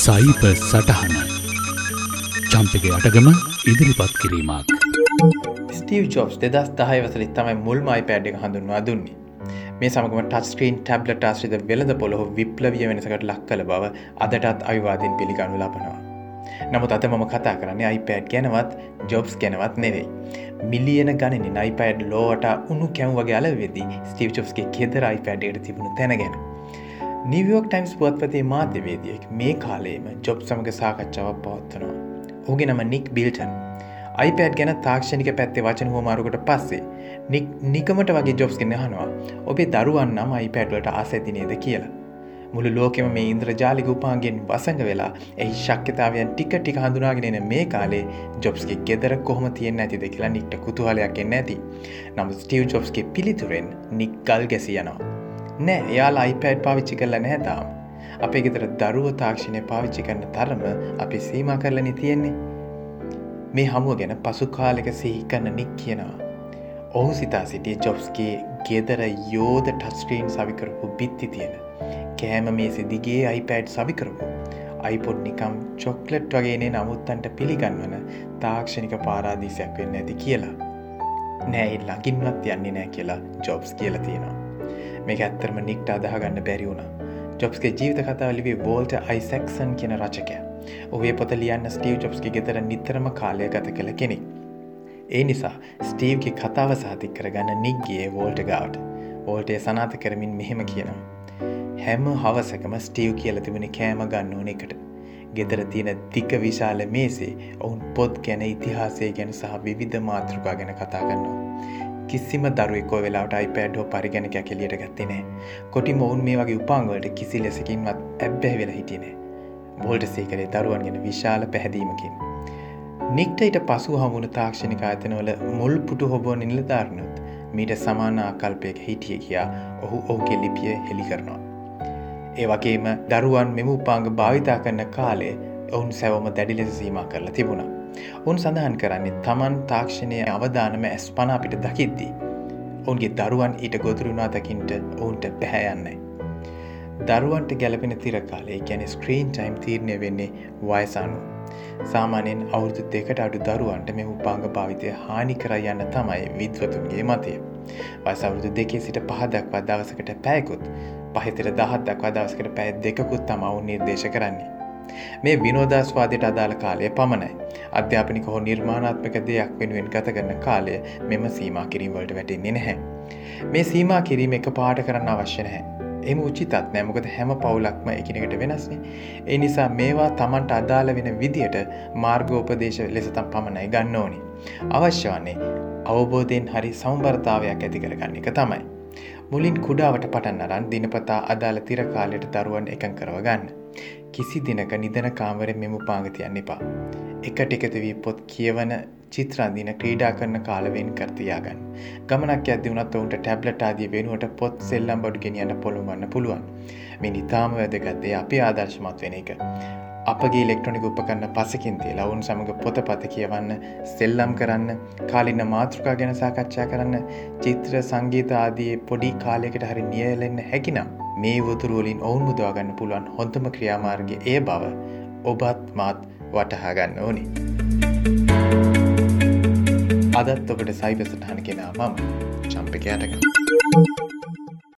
සයිප සටහන චම්පක අටගම ඉදිරිපත් කිරීමක් ස්ටීව් ජොබ්ස් දෙදස් දහය වසලින් තමයි මුල්ම iPad එක හඳුන්වා දුන්නේ මේ සමගම ටස්ක්‍රීන් ටැබ්ලට ආශ්‍රිත වෙළඳ පොළොහ විප්ලවිය වෙනසකට ලක් කළ බව අදටත් අවිවාදින් පිළිගනු ලබනවා. නමුත් අත මම කතා කරන්නේ iPad ගැනවත් ජොබ්ස් ගැනවත් නෙවෙයි. මිලියන ගණනින් iPad ලෝවට උුණු කැව් වගේ අලවෙදී ස්ටීව් චොප්ස්ගේ කෙදර iPadයට තිබුණු තැන ගැන. නිවියෝක් ටයිම්ස් පුවත්පතේ මාධ්‍යවේදියෙක් මේ කාලේම ජොබ් සමඟ සාකච්ඡාවක් පවත්වනවා. ඔහුගේ නම නික් බිල්ටන්. iPad ගැන තාක්ෂණික පැත්තේ වචන හෝමාරුකට පස්සේ නිකමට වගේ ජොබ්ස් ගෙන හනවා ඔබේ දරුවන් නම් iPadවලට ආසැතිනේද කියලා. මුළු ලෝකෙම මේ ඉන්ද්‍රජාලික උපාන්ගෙන් වසඟ වෙලා එහි ශක්්‍යතාවයන් ටික ටික හඳුනාගෙනෙන මේ කාලේ ජොබ්ස්ගේ ගෙදර කොහොම තියෙන් ඇතිද කියලා නික්ට kutuහලයක් එන්න ඇති. නමු ස්ටීව් ජොබ්ස්ගේ පිළිතුරෙන් නික් ගල් ගැසි යනවා. නෑ එයාලා iPad පාවිච්චි කරල නැතාම් අපේ ගෙතර දරුව තාක්ෂණය පාවිච්චි කරන තරම අපි සීම කරලනි තියෙන්නේ. මේ හමුව ගැන පසු කාලෙක සිහි කරන්න නික් කියනවා. ඔහු සිතා සිටිය ජොබ්ස්ගේ ගෙදර යෝධ ටස්ක්‍රීන් සවිකරපු බිත්ති තියෙන. කෑම මේ සිදිගේ iPad සවිකරපු අයිපොඩ් නිකම් චොක්ලට් වගේනේ නමුත්තන්ට පිළිගන්වන තාක්ෂණික පාරාදීසයක් වෙන්න ඇති කියලා. නෑ ළඟින්වත් යන්නේ නෑ කියලා ජොබ්ස් කියල තියෙනවා. මේක ඇත්තරම නික්ට අදහගන්න බැරි වුණ. ජොබ්ස්ගේ ජීවිත කතාව ලිවේ වෝල්ට අයිසැක්සන් කියන රචකය. ඔහේ පොත ලියන්න ස්ටීව් ජොබ්ස්ගේ ගෙතර නිතරම කාලය ගත කළ කෙනෙක්. ඒ නිසා ස්ටීව්ගේ කතාව සාතික් කරගන්න නික්ගේ වෝල්ට ගවට. වෝල්ටය සනාත කරමින් මෙහෙම කියනවා. හැම හවසකම ස්ටීව් කියල තිබුණ කෑම ගන්න ඕන එකට. ගෙදර තියෙන දික විශාල මේසේ ඔවුන් පොත් ගැන ඉතිහාසය ගැන සහ විවිධ මාතෘකා ගැන කතා කරනවා. කිසිම දරුවෙකෝ වෙලාට iPad හෝ පරිගැනක කෙලියට ගත්තිනෑ කොටි මොවුන් මේ වගේ උපාංගවලට කිසි ලෙසකින්වත් ඇබ්බැහ වෙලා හිටිනේ බෝල්ට සේකරේ දරුවන් ගෙන විශාල පැහැදීමකින් නික්ට ඊට පසු හමුණු තාක්ෂණික අතනවල මුල් පුටු හොබෝ නිලධාරණුත් මීට සමාන ආකල්පයක හිටිය කියා ඔහු ඕගේ ලිපිය හෙළි කරනවා. ඒ වගේම දරුවන් මෙම උපාංග භාවිතා කරන කාලේ ඔවුන් සැවම දැඩි ලෙස සීම කරලා තිබුණා. උන් සඳහන් කරන්නේ තමන් තාක්ෂණය අවධානම ඇස් පනාපිට දකිද්දී. ඔවුන්ගේ දරුවන් ඊට ගොදුරුණා දකිින්ට ඔවුන්ට පැහැයන්නේ. දරුවන්ට ගැලපෙන තිරකාලේ ගැන ස්ක්‍රීන් ටයිම් තීරණය වෙන්නේ වයසානු. සාමානයෙන් අවුරුදු දෙකට අඩු දරුවන්ට මෙ උපාංග භාවිතය හානි කර යන්න තමයි විද්වතුන්ගේ මතය. වසවුරුදු දෙකේ සිට පහදක්වා දවසකට පැයකුත් පහිතර දහත් දක්වා දවසකට පැය දෙකුත් තම ඔවුන් නිර්දේශ කරන්නේ. මේ විනෝදස්වාදයට අදාළ කාලය පමණයි. අධ්‍යාපනික හෝ නිර්මාණාත්මක දෙයක් වෙනුවෙන් ගත කරන කාලය මෙම සීමා කිරීමවලට වැටෙන්නේ නැහැ. මේ සීමා කිරීම එක පාට කරන්න අවශ්‍ය නැහැ. එම උචිතත් නෑමකද හැම පවුලක්ම එකනෙකට වෙනස්නේ. ඒ නිසා මේවා තමන්ට අදාළ වෙන විදියට මාර්ගෝපදේශ ලෙසතම් පමණයි ගන්න ඕනි. අවශ්‍ය වන්නේ අවබෝධයෙන් හරි සෞම්බර්තාවයක් ඇති කරගන්න එක තමයි. මුලින් කුඩාවට පටන් අරන් දිනපතා අදාළ තිර කාලයට දරුවන් එකන් කරව ගන්න. කිසි දිනක නිදන කාමරෙන් මෙම පාගතියන්න එපා. එකට එකතු වී පොත් කියවන චිත්‍රන්දින ක්‍රීඩා කරන කාලවෙන් කරතියාගන්න. ගමනක් ඇද වනත් ඔවුන්ට ටැබ්ලට ආදිය වෙනුවට පොත් සෙල්ලම් බඩු ගෙනියන්න පොළුවන්න පුළුවන්. මේ නිතාම වැදගත්දේ අපි ආදර්ශමත් වෙන එක. අපගේ ඉලෙක්ට්‍රොනික උපකරන්න පසකින් තියලා ඔවුන් සමඟ පොතපත කියවන්න සෙල්ලම් කරන්න කාලින්න මාතෘකා ගැන සාකච්ඡා කරන්න චිත්‍ර සංගීත ආදී පොඩි කාලයකට හරි නියලෙන්න හැකිනම් මේ වතුරුවලින් ඔවුන් මුදවාගන්න පුළුවන් හොඳම ක්‍රියාමාර්ග ඒ බව ඔබත් මාත් වටහාගන්න ඕනි. අදත් ඔබට සයිපසටහන කෙනා මම චම්පකයාටක.